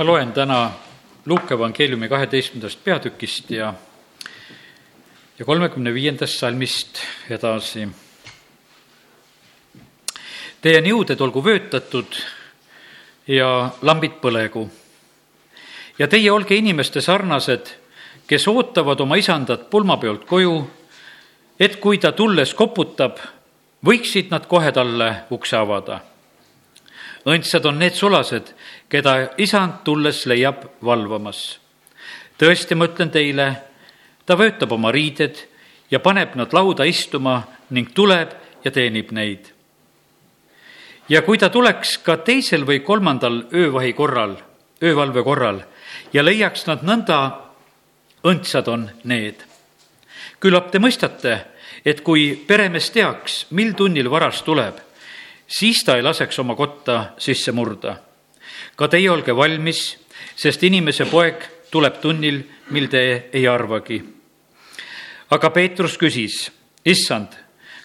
ma loen täna Luuke evangeeliumi kaheteistkümnendast peatükist ja, ja kolmekümne viiendast salmist edasi. Teie niuded olgu vöötatud ja lambid põlegu. ja teie olge inimeste sarnased, kes ootavad oma isandat pulmapeolt koju, et kui ta tulles koputab, võiksid nad kohe talle ukse avada õndsad on need sulased, keda isand tulles leiab valvamas. tõesti, ma ütlen teile, ta vöötab oma riided ja paneb nad lauda istuma ning tuleb ja teenib neid. ja kui ta tuleks ka teisel või kolmandal öövahi korral, öövalve korral ja leiaks nad nõnda, õndsad on need. küllap te mõistate, et kui peremees teaks, mil tunnil varas tuleb siis ta ei laseks oma kotta sisse murda. ka teie olge valmis, sest inimese poeg tuleb tunnil, mil te ei arvagi. aga Peetrus küsis, issand,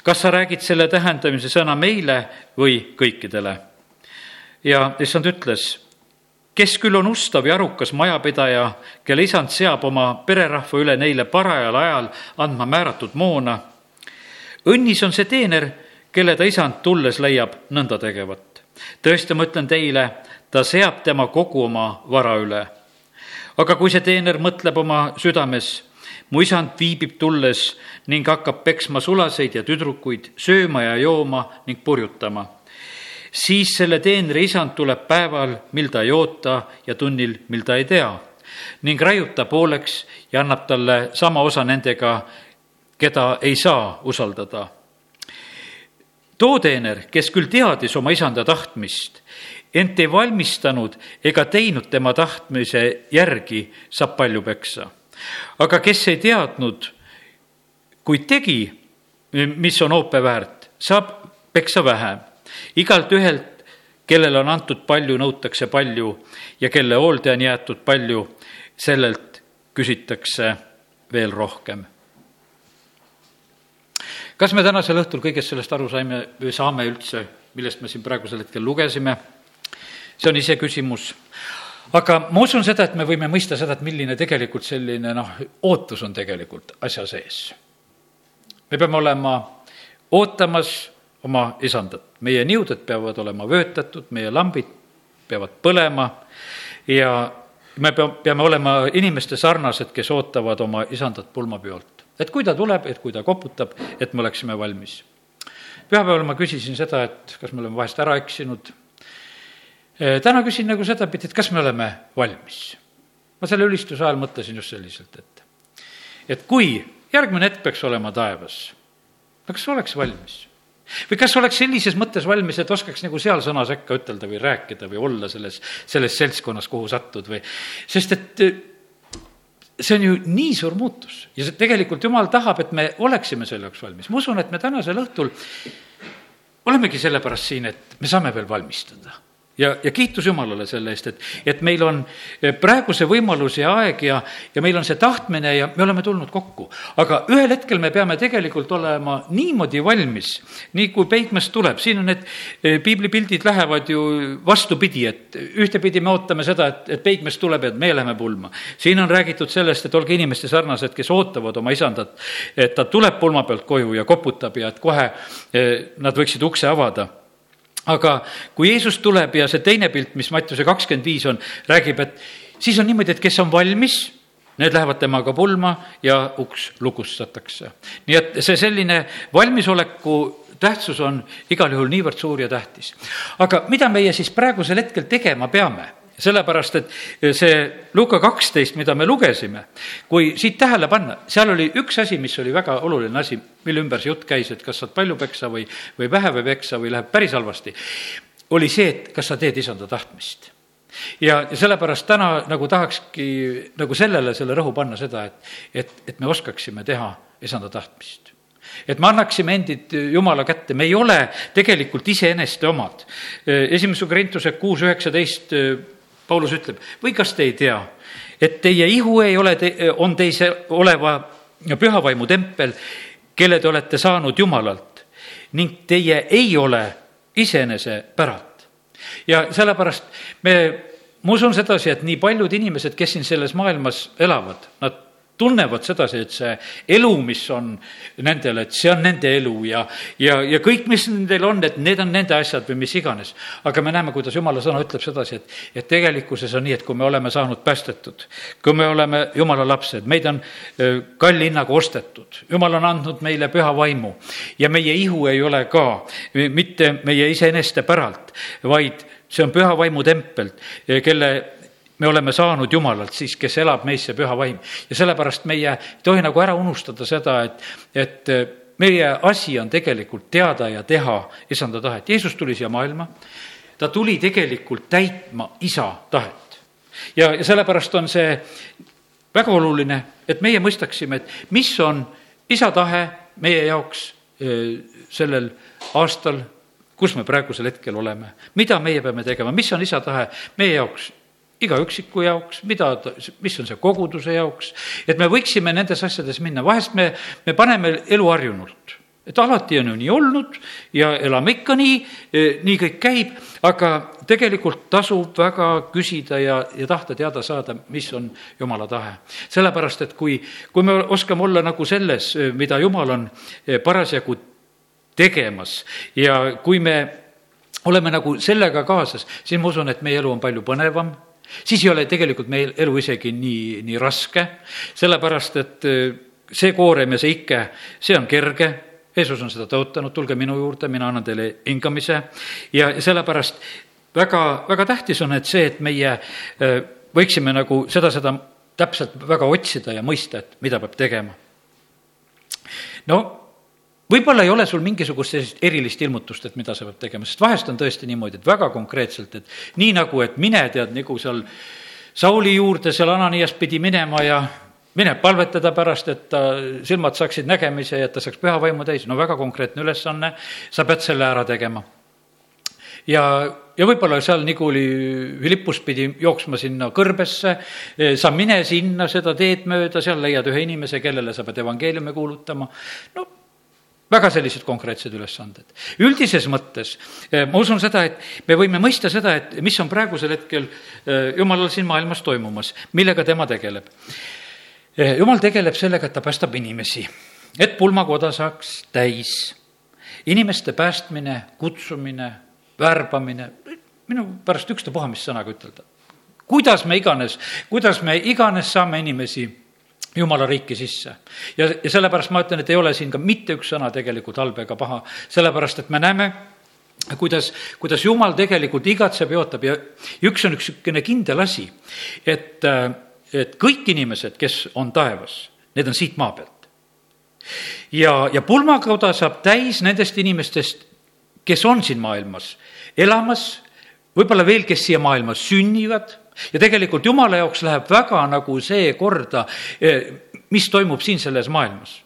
kas sa räägid selle tähendamise sõna meile või kõikidele? ja issand ütles, kes küll on ustav ja arukas majapidaja, kelle isand seab oma pererahva üle neile parajal ajal andma määratud moona. õnnis on see teener kelle ta isand tulles leiab nõnda tegevat. tõesti, ma ütlen teile, ta seab tema kogu oma vara üle. aga kui see teener mõtleb oma südames, mu isand viibib tulles ning hakkab peksma sulaseid ja tüdrukuid, sööma ja jooma ning purjutama siis selle teenri isand tuleb päeval, mil ta ei oota ja tunnil, mil ta ei tea ning raiub ta pooleks ja annab talle sama osa nendega, keda ei saa usaldada too teener, kes küll teadis oma isanda tahtmist, ent ei valmistanud ega teinud tema tahtmise järgi, saab palju peksa. aga kes ei teadnud, kuid tegi, mis on oope väärt, saab peksa vähe. igalt ühelt, kellele on antud palju, nõutakse palju ja kelle hoolde on jäetud palju, sellelt küsitakse veel rohkem kas me tänasel õhtul kõigest sellest aru saime või saame üldse, millest me siin praegusel hetkel lugesime? see on iseküsimus. aga ma usun seda, et me võime mõista seda, et milline tegelikult selline noh, ootus on tegelikult asja sees. me peame olema ootamas oma isandat, meie niuded peavad olema vöötatud, meie lambid peavad põlema ja me peame olema inimeste sarnased, kes ootavad oma isandat pulmapeolt et kui ta tuleb, et kui ta koputab, et me oleksime valmis. pühapäeval ma küsisin seda, et kas me oleme vahest ära eksinud. täna küsin nagu sedapidi, et kas me oleme valmis. ma selle ülistuse ajal mõtlesin just selliselt, et, et kui järgmine hetk peaks olema taevas, no kas oleks valmis? või kas oleks sellises mõttes valmis, et oskaks nagu seal sõna sekka ütelda või rääkida või olla selles, selles seltskonnas, kuhu sattud või, sest et see on ju nii suur muutus ja see tegelikult jumal tahab, et me oleksime selle jaoks valmis. ma usun, et me tänasel õhtul olemegi sellepärast siin, et me saame veel valmistada ja, ja kiitus Jumalale selle eest, et, et meil on eh, praegu see võimalus ja aeg ja, ja meil on see tahtmine ja me oleme tulnud kokku. aga ühel hetkel me peame tegelikult olema niimoodi valmis, nii kui peigmees tuleb, siin on need eh, piiblipildid lähevad ju vastupidi, et ühtepidi me ootame seda, et, et peigmees tuleb ja et me läheme pulma. siin on räägitud sellest, et olge inimeste sarnased, kes ootavad oma isandat, et ta tuleb pulma pealt koju ja koputab ja et kohe eh, nad võiksid ukse avada aga kui Jeesus tuleb ja see teine pilt, mis Mattiuse kakskümmend viis on, räägib, et siis on niimoodi, et kes on valmis, need lähevad temaga pulma ja uks lukustatakse. nii et see selline valmisoleku tähtsus on igal juhul niivõrd suur ja tähtis. aga mida meie siis praegusel hetkel tegema peame? Sellepärast, et see Luka kaksteist, mida me lugesime, kui siit tähele panna, seal oli üks asi, mis oli väga oluline asi, mille ümber see jutt käis, et kas saad palju peksa või, või vähe või peksa või läheb päris halvasti, oli see, et kas sa teed isanda tahtmist. Ja, ja sellepärast täna nagu tahakski nagu sellele selle rõhu panna seda, et, et, et me oskaksime teha isanda tahtmist. Et me annaksime endid Jumala kätte, me ei ole tegelikult iseeneste omad. esimese Korintuse kuus üheksateist Paulus ütleb, või kas te ei tea, et teie ihu ei ole, on teis oleva pühavaimu tempel, kelle te olete saanud Jumalalt ning teie ei ole iseenese päralt. ja sellepärast me ma usun sedasi, et nii paljud inimesed, kes siin selles maailmas elavad, nad tunnevad sedasi, et see elu, mis on nendel, et see on nende elu ja, ja, ja kõik, mis nendel on, et need on nende asjad või mis iganes. aga me näeme, kuidas jumala sõna ütleb sedasi, et, et tegelikkuses on nii, et kui me oleme saanud päästetud, kui me oleme jumala lapsed, meid on kalli hinnaga ostetud, jumal on andnud meile püha vaimu ja meie ihu ei ole ka mitte meie iseeneste päralt, vaid see on püha vaimu tempel, kelle me oleme saanud Jumalalt siis, kes elab meis, see püha vaim. ja sellepärast meie ei tohi nagu ära unustada seda, et, et meie asi on tegelikult teada ja teha isanda tahet. Jeesus tuli siia maailma, ta tuli tegelikult täitma isa tahet. ja, ja sellepärast on see väga oluline, et meie mõistaksime, et mis on isa tahe meie jaoks sellel aastal, kus me praegusel hetkel oleme, mida meie peame tegema, mis on isa tahe meie jaoks iga üksiku jaoks, mida, mis on see koguduse jaoks, et me võiksime nendes asjades minna, vahest me, me paneme elu harjunult. Et alati on ju nii olnud ja elame ikka nii, e, nii kõik käib, aga tegelikult tasub väga küsida ja, ja tahta teada saada, mis on jumala tahe. sellepärast, et kui, kui me oskame olla nagu selles, e, mida jumal on e, parasjagu tegemas ja kui me oleme nagu sellega kaasas, siis ma usun, et meie elu on palju põnevam siis ei ole tegelikult meil elu isegi nii, nii raske, sellepärast et äh, see koorem ja see ike, see on kerge, Jeesus on seda tõotanud, tulge minu juurde, mina annan teile hingamise ja sellepärast väga, väga tähtis on, et see, et meie äh, võiksime nagu seda, seda täpselt väga otsida ja mõista, et mida peab tegema. no võib-olla ei ole sul mingisugust sellist erilist ilmutust, et mida sa pead tegema, sest vahest on tõesti niimoodi, et väga konkreetselt, et nii nagu, et mine tead, nagu seal Sauli juurde seal Ananias pidi minema ja mine palvetada pärast, et ta silmad saaksid nägemise ja et ta saaks püha vaimu täis, no väga konkreetne ülesanne, sa pead selle ära tegema. ja, ja võib-olla seal Niguli Philippus pidi jooksma sinna kõrbesse, sa mine sinna seda teed mööda, seal leiad ühe inimese, kellele sa pead evangeeliumi kuulutama, no väga sellised konkreetsed ülesanded. üldises mõttes eh, ma usun seda, et me võime mõista seda, et mis on praegusel hetkel eh, jumalal siin maailmas toimumas, millega tema tegeleb. Eh, jumal tegeleb sellega, et ta päästab inimesi, et pulmakoda saaks täis. inimeste päästmine, kutsumine, värbamine, minu pärast ükstapuha, mis sõnaga ütelda. kuidas me iganes, kuidas me iganes saame inimesi jumala riiki sisse. ja, ja sellepärast ma ütlen, et ei ole siin ka mitte üks sõna tegelikult halb ega paha, sellepärast et me näeme, kuidas, kuidas jumal tegelikult igatseb ja ootab ja üks on üks niisugune kindel asi, et, et kõik inimesed, kes on taevas, need on siit maa pealt. ja, ja pulmakauda saab täis nendest inimestest, kes on siin maailmas elamas, võib-olla veel, kes siia maailma sünnivad ja tegelikult jumala jaoks läheb väga nagu see korda, eh, mis toimub siin selles maailmas.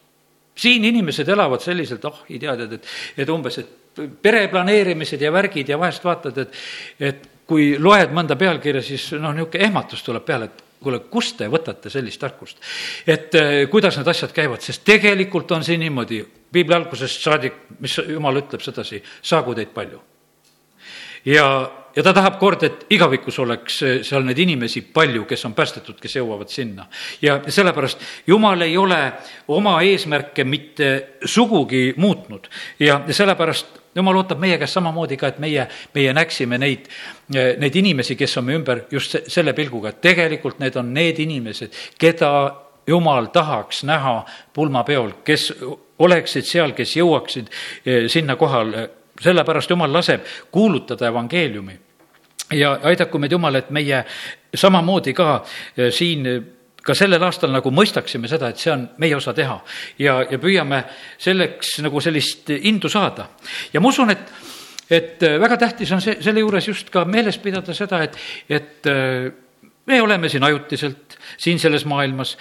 siin inimesed elavad selliselt, oh, ei tea, tead, et, et umbes, et pere planeerimised ja värgid ja vahest vaatad, et, et kui loed mõnda pealkirja, siis noh, niisugune ehmatus tuleb peale, et kuule, kust te võtate sellist tarkust? et eh, kuidas need asjad käivad, sest tegelikult on see niimoodi, piibli algusest saadik, mis jumal ütleb sedasi, saagu teid palju. ja ja ta tahab kord, et igavikus oleks eh, seal neid inimesi palju, kes on päästetud, kes jõuavad sinna. ja sellepärast Jumal ei ole oma eesmärke mitte sugugi muutnud ja sellepärast jumal ootab meie käest samamoodi ka, et meie, meie näeksime neid, eh, neid inimesi, kes on meie ümber just selle pilguga, et tegelikult need on need inimesed, keda jumal tahaks näha pulmapeol, kes oleksid seal, kes jõuaksid eh, sinna kohale sellepärast Jumal laseb kuulutada evangeeliumi. Ja aidaku meid Jumal, et meie samamoodi ka eh, siin eh, ka sellel aastal nagu mõistaksime seda, et see on meie osa teha ja, ja püüame selleks nagu sellist indu saada. ja ma usun, et, et eh, väga tähtis on see, selle juures just ka meeles pidada seda, et, et me oleme siin ajutiselt, siin selles maailmas,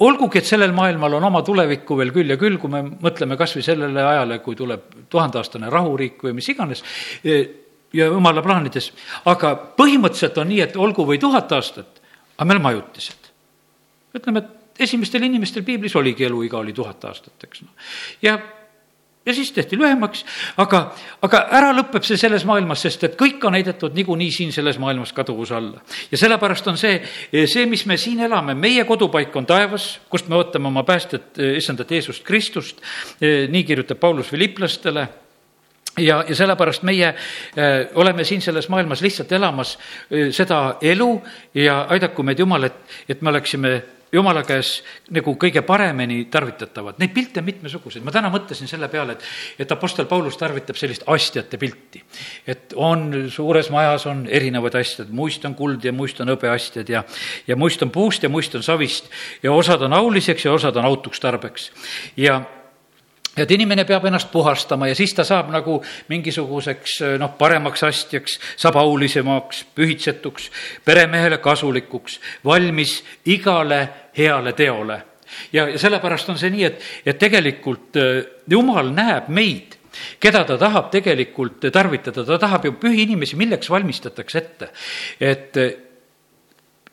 olgugi, et sellel maailmal on oma tulevikku veel küll ja küll, kui me mõtleme kas või sellele ajale, kui tuleb tuhandeaastane rahuriik või mis iganes, ja jumala plaanides, aga põhimõtteliselt on nii, et olgu või tuhat aastat, aga me oleme ajutised. ütleme, et esimestel inimestel piiblis oligi eluiga oli tuhat aastat, eks noh. ja ja siis tehti lühemaks, aga, aga ära lõpeb see selles maailmas, sest et kõik on heidetud niikuinii siin selles maailmas kaduvuse alla. ja sellepärast on see, see, mis me siin elame, meie kodupaik on taevas, kust me ootame oma päästet, issandat Jeesust Kristust, nii kirjutab Paulus Filiplastele ja, ja sellepärast meie äh, oleme siin selles maailmas lihtsalt elamas äh, seda elu ja aidaku meid Jumal, et, et me oleksime jumala käes nagu kõige paremini tarvitatavad. Neid pilte on mitmesuguseid, ma täna mõtlesin selle peale, et, et Apostel Paulus tarvitab sellist astjate pilti. et on, suures majas on erinevad asjad, muist on kuld ja muist on hõbeastjad ja, ja muist on puust ja muist on savist ja osad on auliseks ja osad on autuks tarbeks. ja et inimene peab ennast puhastama ja siis ta saab nagu mingisuguseks noh, paremaks astjaks, saab aulisemaks, pühitsetuks, peremehele kasulikuks, valmis igale heale teole. ja, ja sellepärast on see nii, et, et tegelikult äh, Jumal näeb meid keda ta tahab tegelikult tarvitada, ta tahab ju pühi inimesi, milleks valmistatakse ette. et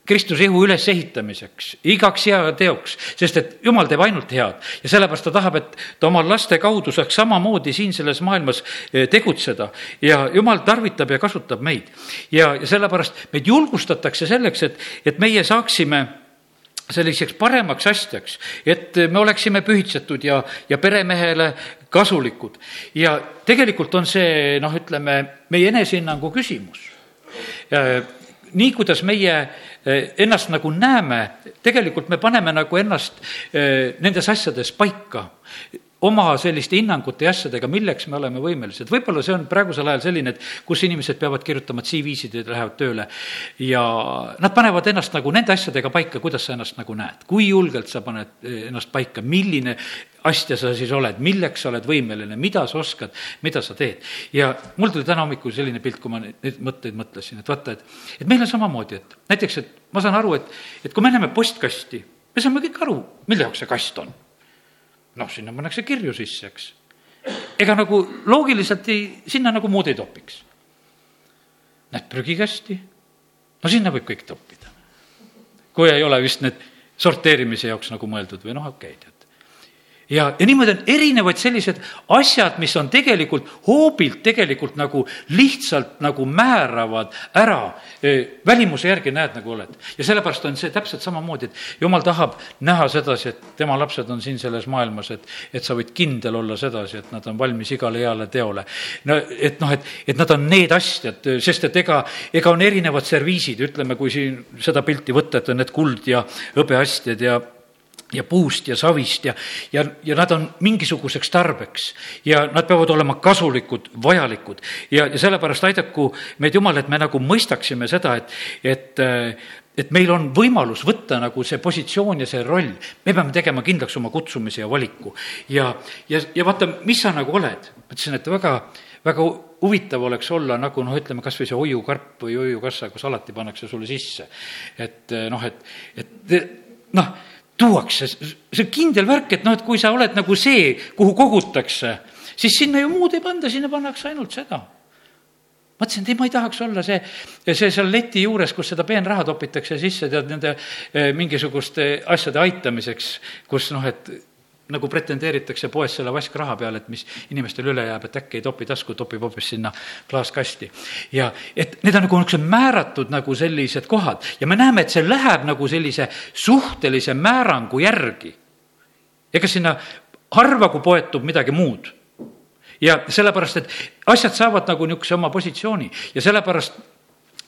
Kristuse ihu ülesehitamiseks, igaks heateoks, sest et jumal teeb ainult head ja sellepärast ta tahab, et ta oma laste kaudu saaks samamoodi siin selles maailmas eh, tegutseda ja jumal tarvitab ja kasutab meid. ja, ja sellepärast meid julgustatakse selleks, et, et meie saaksime selliseks paremaks asjaks, et me oleksime pühitsetud ja, ja peremehele kasulikud. ja tegelikult on see noh, ütleme meie enesehinnangu küsimus nii, kuidas meie ennast nagu näeme, tegelikult me paneme nagu ennast eh, nendes asjades paika oma selliste hinnangute ja asjadega, milleks me oleme võimelised. võib-olla see on praegusel ajal selline, et kus inimesed peavad kirjutama CV-sid ja lähevad tööle ja nad panevad ennast nagu nende asjadega paika, kuidas sa ennast nagu näed, kui julgelt sa paned eh, ennast paika, milline astja sa siis oled, milleks sa oled võimeline, mida sa oskad, mida sa teed. ja mul tuli täna hommikul selline pilt, kui ma neid mõtteid mõtlesin, et vaata, et, et meil on samamoodi, et näiteks, et ma saan aru, et, et kui me näeme postkasti, me saame kõik aru, mille jaoks see kast on. Noh, sinna pannakse kirju sisse, eks. ega nagu loogiliselt ei, sinna nagu muud ei topiks. Näed prügikasti, no sinna võib kõik toppida. kui ei ole vist need sorteerimise jaoks nagu mõeldud või noh, okei okay,, tead ja, ja niimoodi on erinevad sellised asjad, mis on tegelikult hoobilt tegelikult nagu lihtsalt nagu määravad ära välimuse järgi näed, nagu oled. ja sellepärast on see täpselt samamoodi, et jumal tahab näha sedasi, et tema lapsed on siin selles maailmas, et, et sa võid kindel olla sedasi, et nad on valmis igale heale teole. no et noh, et, et nad on need asjad, sest et ega, ega on erinevad serviisid, ütleme, kui siin seda pilti võtta, et on need kuld ja hõbeastjad ja ja puust ja savist ja, ja, ja nad on mingisuguseks tarbeks ja nad peavad olema kasulikud, vajalikud. ja, ja sellepärast aidaku meid Jumal, et me nagu mõistaksime seda, et, et et meil on võimalus võtta nagu see positsioon ja see roll, me peame tegema kindlaks oma kutsumise ja valiku. ja, ja, ja vaata, mis sa nagu oled, ma ütlesin, et väga, väga huvitav oleks olla nagu noh, ütleme kas või see hoiukarp või hoiukassa, kus alati pannakse sulle sisse. et noh, et, et noh tuuakse, see on kindel värk, et noh, et kui sa oled nagu see, kuhu kogutakse, siis sinna ju muud ei panda, sinna pannakse ainult seda. mõtlesin, et ei, ma ei tahaks olla see, see seal leti juures, kus seda peenraha topitakse sisse, tead, nende eh, mingisuguste asjade aitamiseks, kus noh, et nagu pretendeeritakse poes selle vaskraha peale, et mis inimestel üle jääb, et äkki ei topi tasku, topib hoopis sinna klaaskasti. ja et need on nagu niisugused määratud nagu sellised kohad ja me näeme, et see läheb nagu sellise suhtelise määrangu järgi. ega sinna harva, kui poetub midagi muud. ja sellepärast, et asjad saavad nagu niisuguse oma positsiooni ja sellepärast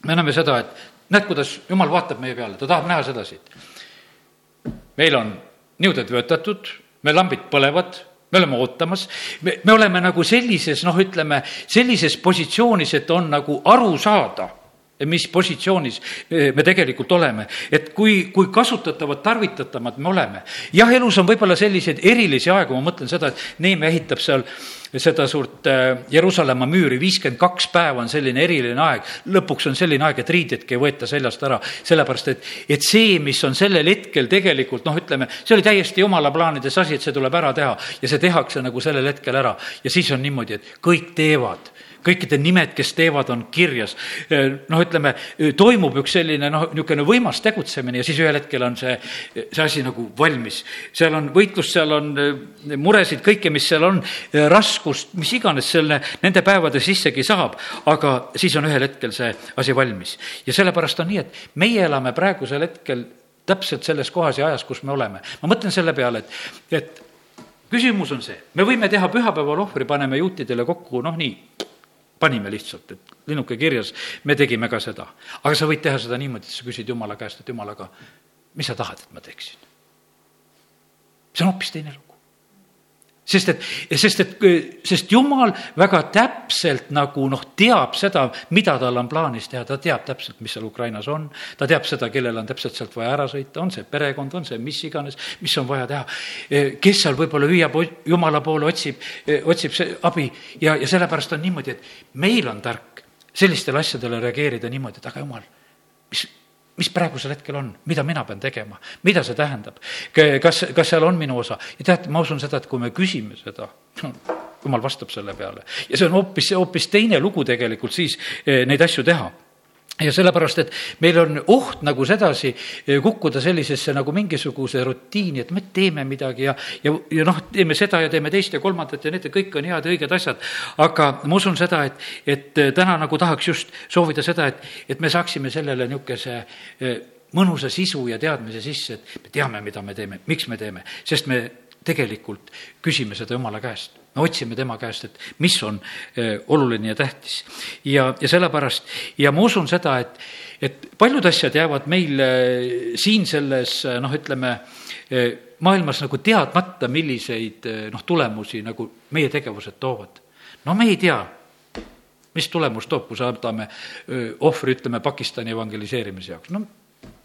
me näeme seda, et näed, kuidas jumal vaatab meie peale, ta tahab näha sedasi, meil on niuded vöötatud meil lambid põlevad, me oleme ootamas, me, me oleme nagu sellises, noh, ütleme, sellises positsioonis, et on nagu aru saada mis positsioonis me tegelikult oleme, et kui, kui kasutatavad, tarvitatavad me oleme. jah, elus on võib-olla selliseid erilisi aegu, ma mõtlen seda, et Neeme ehitab seal seda suurt äh, Jeruusalemma müüri, viiskümmend kaks päeva on selline eriline aeg. lõpuks on selline aeg, et riidedki ei võeta seljast ära, sellepärast et, et see, mis on sellel hetkel tegelikult noh, ütleme, see oli täiesti jumala plaanides asi, et see tuleb ära teha ja see tehakse nagu sellel hetkel ära. ja siis on niimoodi, et kõik teevad kõikide nimed, kes teevad, on kirjas. noh, ütleme, toimub üks selline noh, niisugune võimas tegutsemine ja siis ühel hetkel on see, see asi nagu valmis. seal on võitlus, seal on muresid, kõike, mis seal on, raskust, mis iganes selle, nende päevade sissegi saab, aga siis on ühel hetkel see asi valmis. ja sellepärast on nii, et meie elame praegusel hetkel täpselt selles kohas ja ajas, kus me oleme. ma mõtlen selle peale, et, et küsimus on see, me võime teha pühapäeval ohvri, paneme juutidele kokku, noh nii, panime lihtsalt, et linnuke kirjas, me tegime ka seda. aga sa võid teha seda niimoodi, et sa küsid Jumala käest, et Jumal, aga mis sa tahad, et ma teeksin? see on hoopis teine lugu sest et, sest et, sest jumal väga täpselt nagu noh, teab seda, mida tal on plaanis teha, ta teab täpselt, mis seal Ukrainas on. ta teab seda, kellel on täpselt sealt vaja ära sõita, on see perekond, on see mis iganes, mis on vaja teha. kes seal võib-olla hüüab jumala poole, otsib, otsib see abi ja, ja sellepärast on niimoodi, et meil on tark sellistele asjadele reageerida niimoodi, et aga jumal, mis mis praegusel hetkel on, mida mina pean tegema, mida see tähendab? kas, kas seal on minu osa? ja teate, ma usun seda, et kui me küsime seda, jumal vastab selle peale. ja see on hoopis, hoopis teine lugu tegelikult siis eh, neid asju teha ja sellepärast, et meil on oht nagu sedasi eh, kukkuda sellisesse nagu mingisuguse rutiini, et me teeme midagi ja, ja, ja noh, teeme seda ja teeme teist ja kolmandat ja need kõik on head ja õiged asjad. aga ma usun seda, et, et eh, täna nagu tahaks just soovida seda, et, et me saaksime sellele niisuguse eh, mõnusa sisu ja teadmise sisse, et me teame, mida me teeme, miks me teeme, sest me tegelikult küsime seda Jumala käest me otsime tema käest, et mis on eh, oluline ja tähtis. ja, ja sellepärast, ja ma usun seda, et, et paljud asjad jäävad meil eh, siin selles noh, ütleme, eh, maailmas nagu teadmata, milliseid noh, tulemusi nagu meie tegevused toovad. no me ei tea, mis tulemus toob, kui saadame ohvri, ütleme, Pakistani evangeliseerimise jaoks, no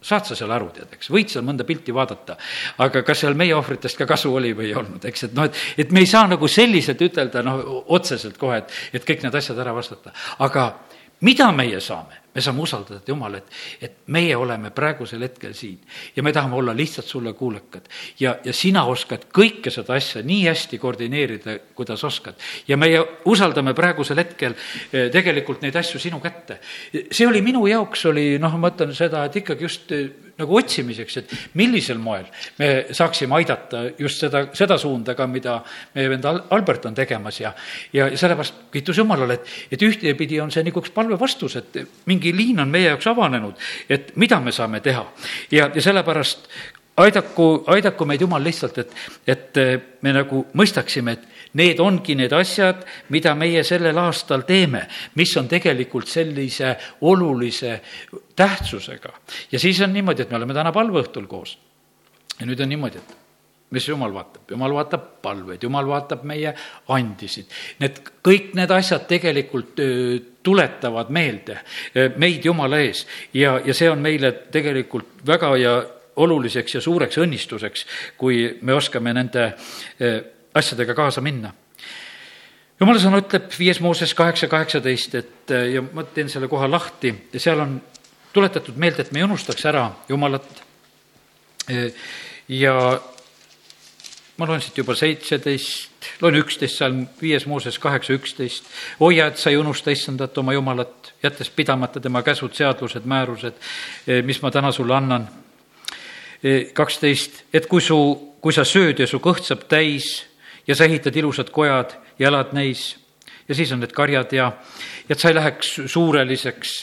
saad sa seal aru, tead, eks, võid seal mõnda pilti vaadata, aga kas seal meie ohvritest ka kasu oli või ei olnud, eks, et noh, et, et me ei saa nagu selliselt ütelda, noh, otseselt kohe, et, et kõik need asjad ära vastata. aga mida meie saame? me saame usaldada Jumal, et, et meie oleme praegusel hetkel siin ja me tahame olla lihtsalt sulle kuulekad. ja, ja sina oskad kõike seda asja nii hästi koordineerida, kuidas oskad. ja meie usaldame praegusel hetkel eh, tegelikult neid asju sinu kätte. see oli minu jaoks, oli noh, ma ütlen seda, et ikkagi just eh, nagu otsimiseks, et millisel moel me saaksime aidata just seda, seda suunda ka, mida meie vend Albert on tegemas ja, ja sellepärast kiitus Jumalale, et, et ühtepidi on see nagu üks palve vastus, et mingi liin on meie jaoks avanenud, et mida me saame teha. ja, ja sellepärast aidaku, aidaku meid Jumal lihtsalt, et, et me nagu mõistaksime, et Need ongi need asjad, mida meie sellel aastal teeme, mis on tegelikult sellise olulise tähtsusega. ja siis on niimoodi, et me oleme täna palveõhtul koos. ja nüüd on niimoodi, et mis jumal vaatab, jumal vaatab palveid, jumal vaatab meie andisid. Need, kõik need asjad tegelikult tuletavad meelde meid Jumala ees ja, ja see on meile tegelikult väga ja oluliseks ja suureks õnnistuseks, kui me oskame nende asjadega kaasa minna. jumala sõna ütleb viies Mooses kaheksa, kaheksateist, et ja ma teen selle koha lahti ja seal on tuletatud meelde, et me ei unustaks ära Jumalat. ja ma loen siit juba seitseteist, loen üksteist, seal viies Mooses kaheksa, üksteist. hoia, et sa ei unusta issandat oma Jumalat, jättes pidamata tema käsud, seadused, määrused, mis ma täna sulle annan. kaksteist, et kui su, kui sa sööd ja su kõht saab täis ja sa ehitad ilusad kojad ja elad neis ja siis on need karjad ja, ja et sa ei läheks suureliseks.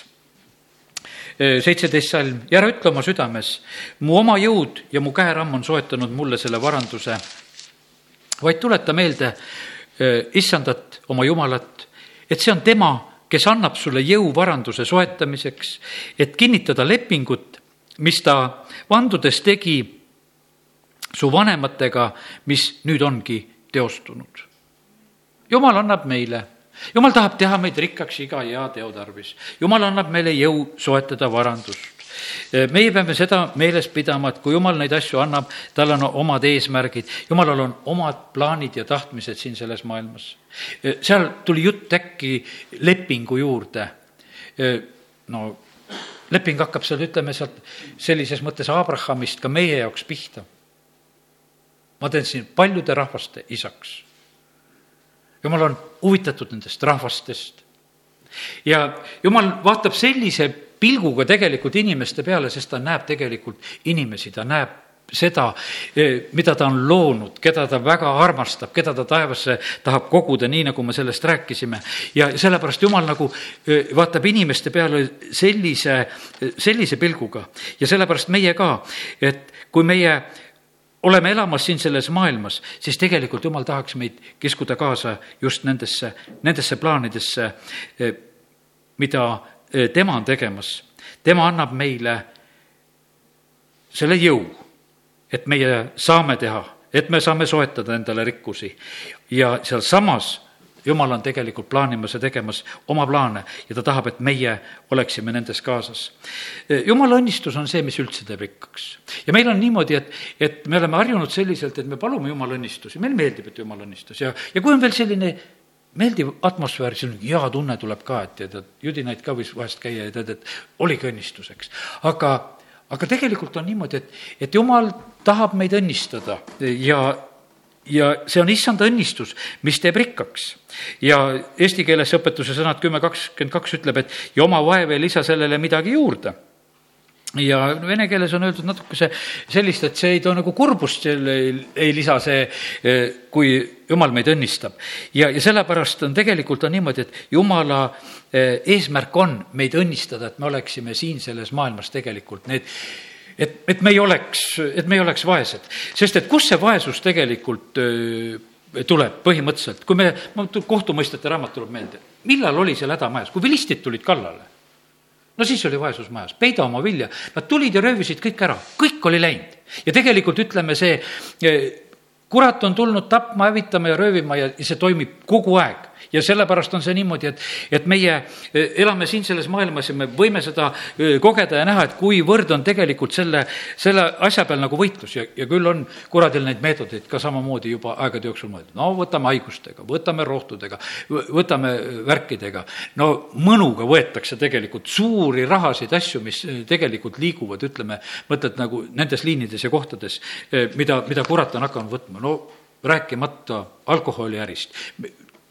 seitseteist salm, ja ära ütle oma südames, mu oma jõud ja mu käeramm on soetanud mulle selle varanduse, vaid tuleta meelde issandat, oma Jumalat, et see on tema, kes annab sulle jõu varanduse soetamiseks, et kinnitada lepingut, mis ta vandudes tegi su vanematega, mis nüüd ongi teostunud. jumal annab meile, jumal tahab teha meid rikkaks iga hea teo tarvis. jumal annab meile jõu soetada varandust meie peame seda meeles pidama, et kui jumal neid asju annab, tal on omad eesmärgid, jumalal on omad plaanid ja tahtmised siin selles maailmas. seal tuli jutt äkki lepingu juurde. no leping hakkab seal, ütleme sealt sellises mõttes Abrahamist ka meie jaoks pihta ma teen sind paljude rahvaste isaks. jumal on huvitatud nendest rahvastest, ja jumal vaatab sellise pilguga tegelikult inimeste peale, sest ta näeb tegelikult inimesi, ta näeb seda, mida ta on loonud, keda ta väga armastab, keda ta taevasse tahab koguda, nii nagu me sellest rääkisime. ja sellepärast Jumal nagu vaatab inimeste peale sellise, sellise pilguga ja sellepärast meie ka, et kui meie oleme elamas siin selles maailmas, siis tegelikult Jumal tahaks meid kiskuda kaasa just nendesse, nendesse plaanidesse, eh, mida tema on tegemas. tema annab meile selle jõu et meie saame teha, et me saame soetada endale rikkusi. ja sealsamas jumal on tegelikult plaanimas ja tegemas oma plaane ja ta tahab, et meie oleksime nendes kaasas. jumala õnnistus on see, mis üldse teeb rikkaks. ja meil on niimoodi, et, et me oleme harjunud selliselt, et me palume jumala õnnistusi, meile meeldib, et jumal õnnistus ja, ja kui on veel selline meeldiv atmosfäär, selline hea tunne tuleb ka, et tead, et judinaid ka võis vahest käia ja tead, et oligi õnnistuseks. aga aga tegelikult on niimoodi, et, et jumal tahab meid õnnistada ja, ja see on issanda õnnistus, mis teeb rikkaks. ja eesti keeles õpetuse sõnad kümme kakskümmend kaks ütleb, et ja oma vaev ei lisa sellele midagi juurde ja vene keeles on öeldud natukese sellist, et see ei too nagu kurbust, selle ei, ei lisa see, kui jumal meid õnnistab. ja, ja sellepärast on tegelikult on niimoodi, et jumala eh, eesmärk on meid õnnistada, et me oleksime siin selles maailmas tegelikult need et, et me ei oleks, et me ei oleks vaesed, sest et kust see vaesus tegelikult tuleb põhimõtteliselt, kui me, kohtumõistjate raamat tuleb meelde, millal oli seal häda majas, kui vilistid tulid kallale. No siis oli vaesus majas, peida oma vilja, nad tulid ja röövisid kõik ära, kõik oli läinud. ja tegelikult ütleme, see kurat on tulnud tapma, hävitama ja röövima ja see toimib kogu aeg ja sellepärast on see niimoodi, et, et meie e, elame siin selles maailmas ja me võime seda e, kogeda ja näha, et kuivõrd on tegelikult selle, selle asja peal nagu võitlus. Ja, ja küll on kuradil neid meetodeid ka samamoodi juba aegade jooksul mõeldud. no võtame haigustega, võtame rohtudega, võtame värkidega, no mõnuga võetakse tegelikult suuri rahasid, asju, mis e, tegelikult liiguvad, ütleme, mõtled nagu nendes liinides ja kohtades, mida, mida kurat on hakanud võtma, no rääkimata alkoholiärist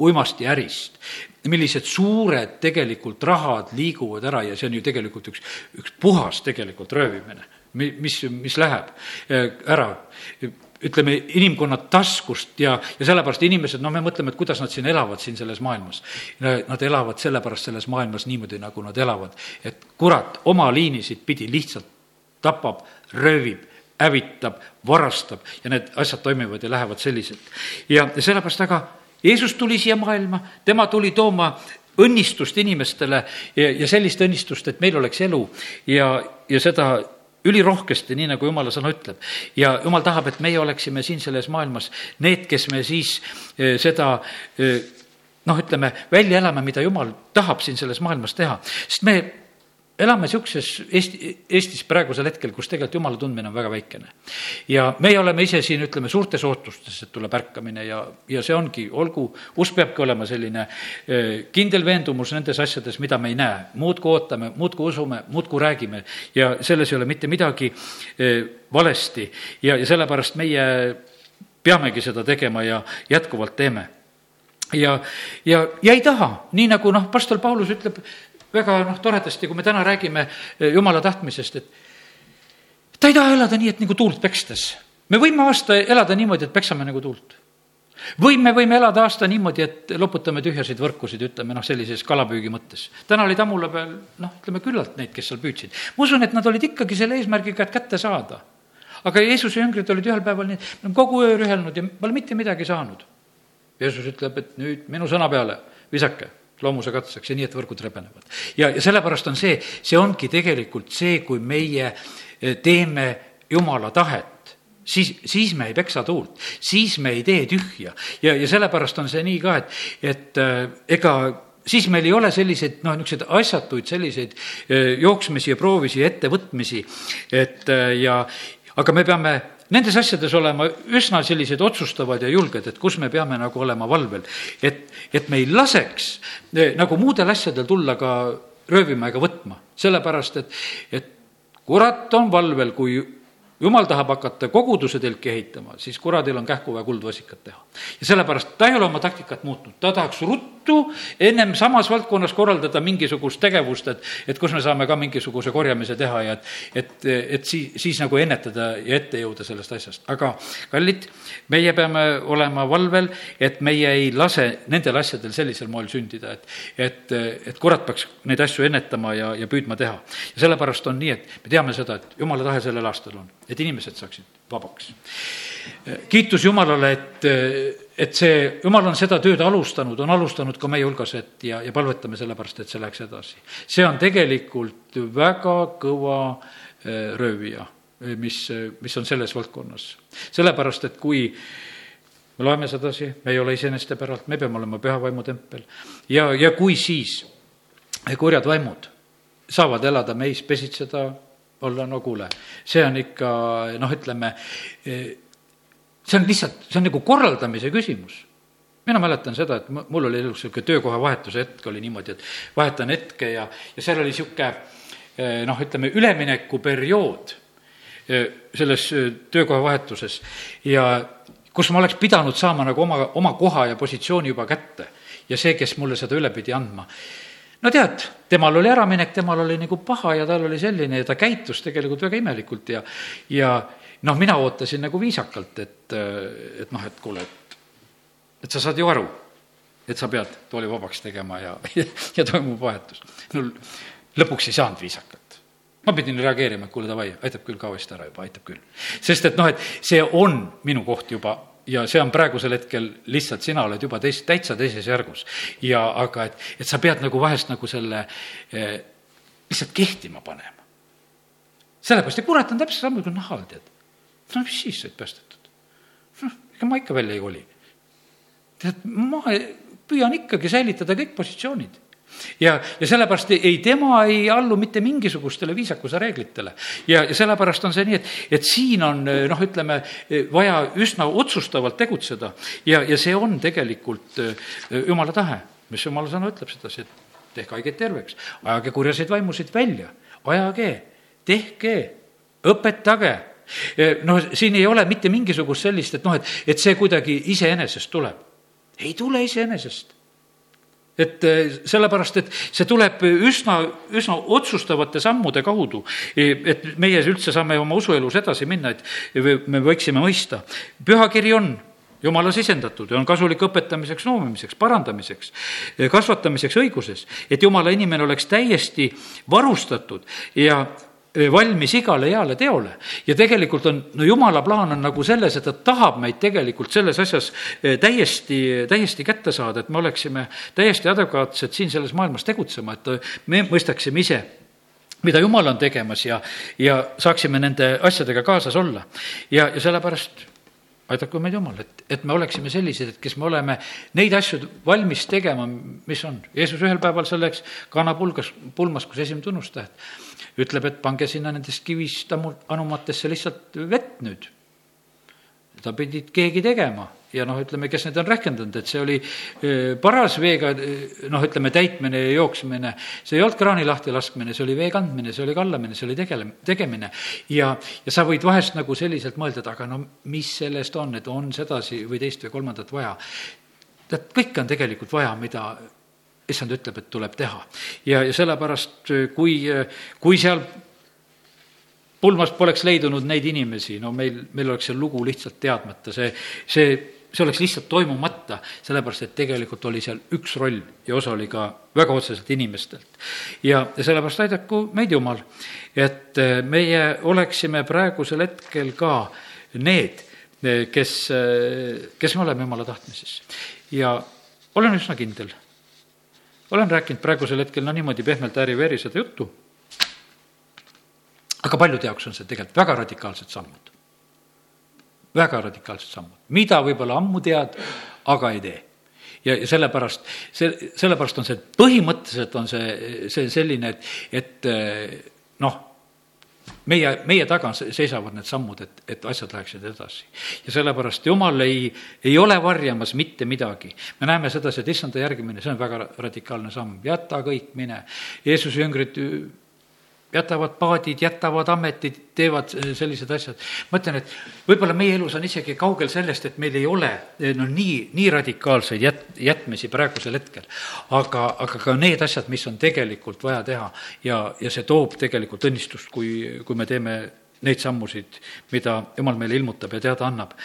uimastiärist, millised suured tegelikult rahad liiguvad ära ja see on ju tegelikult üks, üks puhas tegelikult röövimine, mis, mis läheb äh, ära ütleme, inimkonna taskust ja, ja sellepärast inimesed, no me mõtleme, et kuidas nad siin elavad siin selles maailmas. Nad elavad sellepärast selles maailmas niimoodi, nagu nad elavad, et kurat oma liinisid pidi lihtsalt tapab, röövib, hävitab, varastab ja need asjad toimivad ja lähevad selliselt. ja sellepärast aga Jeesus tuli siia maailma, tema tuli tooma õnnistust inimestele ja, ja sellist õnnistust, et meil oleks elu ja, ja seda ülirohkesti, nii nagu jumala sõna ütleb. ja jumal tahab, et meie oleksime siin selles maailmas need, kes me siis eh, seda eh, noh, ütleme, välja elame, mida jumal tahab siin selles maailmas teha, sest me elame niisuguses Eesti, Eestis praegusel hetkel, kus tegelikult jumala tundmine on väga väikene. ja meie oleme ise siin, ütleme, suurtes ootustes, et tuleb ärkamine ja, ja see ongi, olgu, usk peabki olema selline eh, kindel veendumus nendes asjades, mida me ei näe. muudkui ootame, muudkui usume, muudkui räägime ja selles ei ole mitte midagi eh, valesti ja, ja sellepärast meie peamegi seda tegema ja jätkuvalt teeme ja, ja, ja ei taha, nii nagu noh, pastor Paulus ütleb, väga noh, toredasti, kui me täna räägime eh, jumala tahtmisest, et ta ei taha elada nii, et nagu tuult pekstes. me võime aasta elada niimoodi, et peksame nagu tuult. või me võime elada aasta niimoodi, et loputame tühjasid võrkusid, ütleme noh, sellises kalapüügi mõttes. täna oli Tammula peal noh, ütleme küllalt neid, kes seal püüdsid. ma usun, et nad olid ikkagi selle eesmärgiga, et kätte saada. aga Jeesuse jüngrid olid ühel päeval nii, me oleme kogu öö rühelnud ja pole mitte midagi saanud. Jeesus ütleb, et nüüd minu sõna peale visake loomuse katseks ja nii, et võrgud rebenevad. ja, ja sellepärast on see, see ongi tegelikult see, kui meie eh, teeme jumala tahet, siis, siis me ei peksa tuult, siis me ei tee tühja. ja, ja sellepärast on see nii ka, et, et äh, ega siis meil ei ole selliseid noh, niisuguseid asjatuid selliseid äh, jooksmisi ja proovisi ja ettevõtmisi, et ja aga me peame nendes asjades olema üsna sellised otsustavad ja julged, et kus me peame nagu olema valvel. et, et me ei laseks eh, nagu muudel asjadel tulla ka röövima ega võtma, sellepärast et, et kurat on valvel, kui jumal tahab hakata koguduse telki ehitama, siis kuradil on kähku vaja kuldvasikat teha. ja sellepärast ta ei ole oma taktikat muutnud, ta tahaks ruttu ruttu ennem samas valdkonnas korraldada mingisugust tegevust, et, et kus me saame ka mingisuguse korjamise teha ja et, et, et siis, siis nagu ennetada ja ette jõuda sellest asjast. aga kallid, meie peame olema valvel, et meie ei lase nendel asjadel sellisel moel sündida, et, et, et kurat peaks neid asju ennetama ja, ja püüdma teha. ja sellepärast on nii, et me teame seda, et jumala tahe sellel aastal on, et inimesed saaksid vabaks. kiitus Jumalale, et, et see, Jumal on seda tööd alustanud, on alustanud ka meie hulgas, et ja, ja palvetame sellepärast, et see läheks edasi. see on tegelikult väga kõva eh, röövija, mis, mis on selles valdkonnas. sellepärast, et kui me loeme sedasi, me ei ole iseeneste päralt, me peame olema püha vaimu tempel ja, ja kui siis kurjad vaimud saavad elada meis, pesitseda, olla, no kuule, see on ikka noh, ütleme, see on lihtsalt, see on nagu korraldamise küsimus. Mina mäletan seda, et mul oli elus niisugune töökohavahetuse hetk oli niimoodi, et vahetan hetke ja, ja seal oli niisugune noh, ütleme üleminekuperiood selles töökohavahetuses ja kus ma oleks pidanud saama nagu oma, oma koha ja positsiooni juba kätte. Ja see, kes mulle seda üle pidi andma no tead, temal oli äraminek, temal oli nagu paha ja tal oli selline ja ta käitus tegelikult väga imelikult ja, ja noh, mina ootasin nagu viisakalt, et, et noh, et kuule, et, et sa saad ju aru, et sa pead tooli vabaks tegema ja, ja, ja toimub vahetus. no lõpuks ei saanud viisakalt. ma pidin reageerima, et kuule, davai, aitab küll ka vist ära juba, aitab küll. sest et noh, et see on minu koht juba ja see on praegusel hetkel lihtsalt, sina oled juba teis-, täitsa teises järgus. ja aga et, et sa pead nagu vahest nagu selle eh, lihtsalt kehtima panema. sellepärast, ja kurat on täpselt sama kui nahal, tead. no mis siis said päästetud? noh, ega ma ikka välja ei koli. tead, ma püüan ikkagi säilitada kõik positsioonid ja, ja sellepärast ei, tema ei allu mitte mingisugustele viisakuse reeglitele. ja, ja sellepärast on see nii, et, et siin on noh, ütleme, vaja üsna otsustavalt tegutseda. Ja, ja see on tegelikult jumala tahe, mis jumala sõna ütleb sedasi, et tehke haigeid terveks, ajage kurjaseid vaimusid välja, ajage, tehke, õpetage. Noh, siin ei ole mitte mingisugust sellist, et noh, et, et see kuidagi iseenesest tuleb. ei tule iseenesest et eh, sellepärast, et see tuleb üsna, üsna otsustavate sammude kaudu, et meie üldse saame oma usuelus edasi minna, et me võiksime mõista. pühakiri on jumala sisendatud ja on kasulik õpetamiseks, noomimiseks, parandamiseks, kasvatamiseks õiguses, et jumala inimene oleks täiesti varustatud ja valmis igale heale teole. ja tegelikult on, no jumala plaan on nagu selles, et ta tahab meid tegelikult selles asjas täiesti, täiesti kätte saada, et me oleksime täiesti adekvaatsed siin selles maailmas tegutsema, et me mõistaksime ise mida jumal on tegemas ja, ja saaksime nende asjadega kaasas olla. ja, ja sellepärast aidaku meid Jumal, et, et me oleksime sellised, et kes me oleme neid asju valmis tegema, mis on. Jeesus ühel päeval selleks kana pulgas, pulmas, kus esimene tunnustäht ütleb, et pange sinna nendest kivist anumatesse lihtsalt vett nüüd. Seda pidid keegi tegema ja noh, ütleme, kes need on rehkendanud, et see oli paras veega noh, ütleme täitmine ja jooksmine, see ei olnud kraani lahti laskmine, see oli vee kandmine, see oli kallamine, see oli tegele-, tegemine. ja, ja sa võid vahest nagu selliselt mõelda, et aga no mis sellest on, et on sedasi või teist või kolmandat vaja. tead, kõike on tegelikult vaja, mida issand ütleb, et tuleb teha. ja, ja sellepärast, kui, kui seal pulmas poleks leidunud neid inimesi, no meil, meil oleks see lugu lihtsalt teadmata, see, see, see oleks lihtsalt toimumata, sellepärast et tegelikult oli seal üks roll ja osa oli ka väga otseselt inimestelt. ja, ja sellepärast aidaku meid Jumal, et meie oleksime praegusel hetkel ka need, kes, kes me oleme Jumala tahtmises. ja olen üsna kindel olen rääkinud praegusel hetkel no niimoodi pehmelt ääri-veeri seda juttu, aga paljude jaoks on see tegelikult väga radikaalsed sammud. väga radikaalsed sammud, mida võib-olla ammu tead, aga ei tee ja, ja sellepärast, see, sellepärast on see, põhimõtteliselt on see, see selline, et, et noh, meie, meie taga seisavad need sammud, et, et asjad läheksid edasi. ja sellepärast Jumal ei, ei ole varjamas mitte midagi. me näeme sedasi, et issanda järgimine, see on väga radikaalne samm, jäta kõik, mine. Jeesuse jüngrid jätavad paadid, jätavad ametid, teevad sellised asjad. ma ütlen, et võib-olla meie elus on isegi kaugel sellest, et meil ei ole no nii, nii radikaalseid jät-, jätmisi praegusel hetkel. aga, aga ka need asjad, mis on tegelikult vaja teha ja, ja see toob tegelikult õnnistust, kui, kui me teeme neid sammusid, mida jumal meile ilmutab ja teada annab.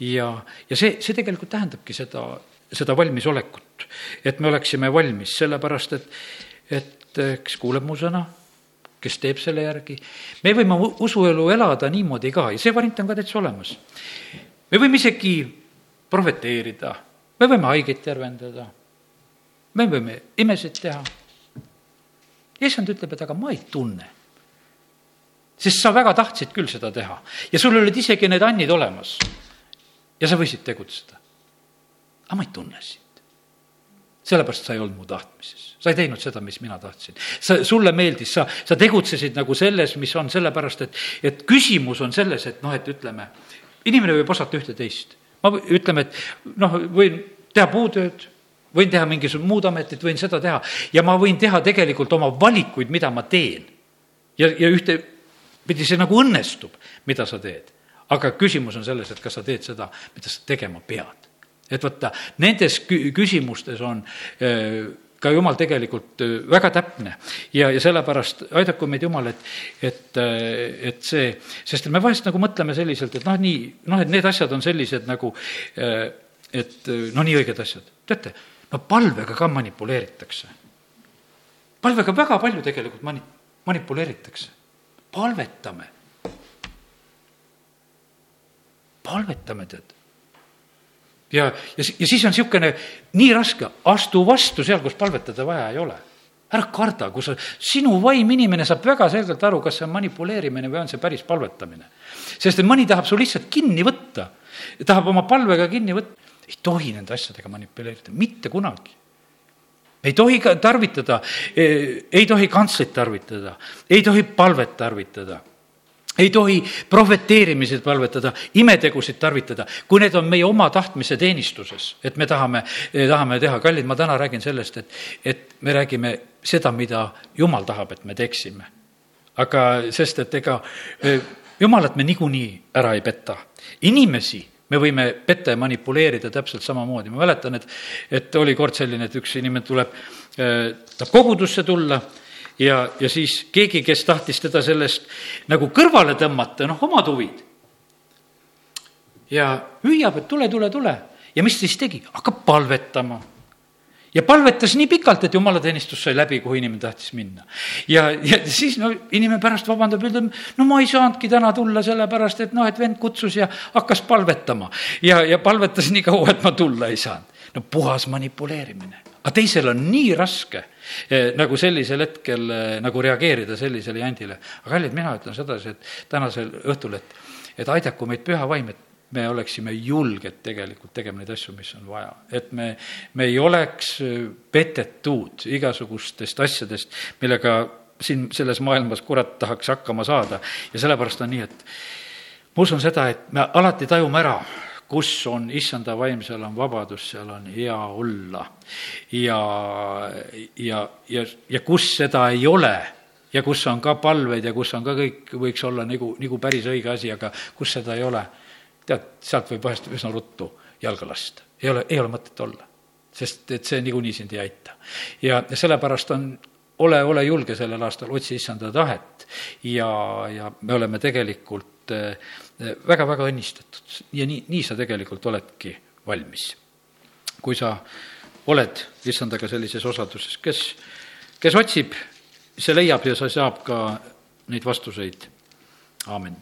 ja, ja see, see tegelikult tähendabki seda, seda valmisolekut, et me oleksime valmis, sellepärast et, et kes kuuleb mu sõna kes teeb selle järgi. me võime usuelu elada niimoodi ka ja see variant on ka täitsa olemas. me võime isegi prohveteerida, me võime haigeid tervendada, me võime imesid teha. issand ütleb, et aga ma ei tunne. sest sa väga tahtsid küll seda teha ja sul olid isegi need annid olemas. ja sa võisid tegutseda. aga ma ei tunne sind sellepärast sa ei olnud mu tahtmises. sa ei teinud seda, mis mina tahtsin. sa, sulle meeldis, sa, sa tegutsesid nagu selles, mis on, sellepärast et, et küsimus on selles, et noh, et ütleme, inimene võib osata ühte-teist. ma, ütleme, et noh, võin teha puutööd, võin teha mingisugust muud ametit, võin seda teha ja ma võin teha tegelikult oma valikuid, mida ma teen. ja, ja ühtepidi see nagu õnnestub, mida sa teed. aga küsimus on selles, et kas sa teed seda, mida sa tegema pead et vaata, nendes küsimustes on äh, ka jumal tegelikult äh, väga täpne ja, ja sellepärast aidaku meid Jumal, et, et, äh, et see, sest me vahest nagu mõtleme selliselt, et noh, nii, noh, et need asjad on sellised nagu, et no nii õiged asjad. teate, no palvega ka manipuleeritakse. palvega väga palju tegelikult mani-, manipuleeritakse. palvetame. palvetame, tead ja, ja, ja siis on niisugune nii raske, astu vastu seal, kus palvetada vaja ei ole. ära karda, kui sa, sinu vaim, inimene saab väga selgelt aru, kas see on manipuleerimine või on see päris palvetamine. sest et mõni tahab su lihtsalt kinni võtta, tahab oma palvega kinni võtta. ei tohi nende asjadega manipuleerida, mitte kunagi ei tohi ka tarvitada, ei tohi kantslit tarvitada, ei tohi palvet tarvitada ei tohi prohveteerimised palvetada, imetegusid tarvitada, kui need on meie oma tahtmise teenistuses, et me tahame, tahame teha. kallid, ma täna räägin sellest, et, et me räägime seda, mida Jumal tahab, et me teeksime. aga sest, et ega e, Jumalat me niikuinii ära ei peta. inimesi me võime petta ja manipuleerida täpselt samamoodi. ma mäletan, et, et oli kord selline, et üks inimene tuleb, e, tahab kogudusse tulla ja, ja siis keegi, kes tahtis teda sellest nagu kõrvale tõmmata, noh, omad huvid. ja hüüab, et tule, tule, tule. ja mis siis tegi? hakkab palvetama ja palvetas nii pikalt, et jumalateenistus sai läbi, kuhu inimene tahtis minna. ja, ja siis no inimene pärast vabandab, ütleb, no ma ei saanudki täna tulla, sellepärast et noh, et vend kutsus ja hakkas palvetama. ja, ja palvetas nii kaua, et ma tulla ei saanud. no puhas manipuleerimine. Aga teisel on nii raske Eh, nagu sellisel hetkel eh, nagu reageerida sellisele jandile. aga kallid, mina ütlen sedasi, et tänasel õhtul, et, et aidaku meid püha vaim, et me oleksime julged tegelikult tegema neid asju, mis on vaja. et me, me ei oleks eh, petetud igasugustest asjadest, millega siin selles maailmas kurat tahaks hakkama saada ja sellepärast on nii, et ma usun seda, et me alati tajume ära, kus on issanda vaim, seal on vabadus, seal on hea olla. ja, ja, ja, ja kus seda ei ole ja kus on ka palveid ja kus on ka kõik, võiks olla nagu, nagu päris õige asi, aga kus seda ei ole, tead, sealt võib vahest üsna ruttu jalga lasta. ei ole, ei ole mõtet olla. sest et see niikuinii sind ei aita. ja, sellepärast on, ole, ole julge sellel aastal, otsi issanda tahet ja, ja me oleme tegelikult väga-väga õnnistatud. Ja nii, nii sa tegelikult oledki valmis. kui sa oled issandaga sellises osaduses, kes, kes otsib, see leiab ja see saab ka neid vastuseid, aamen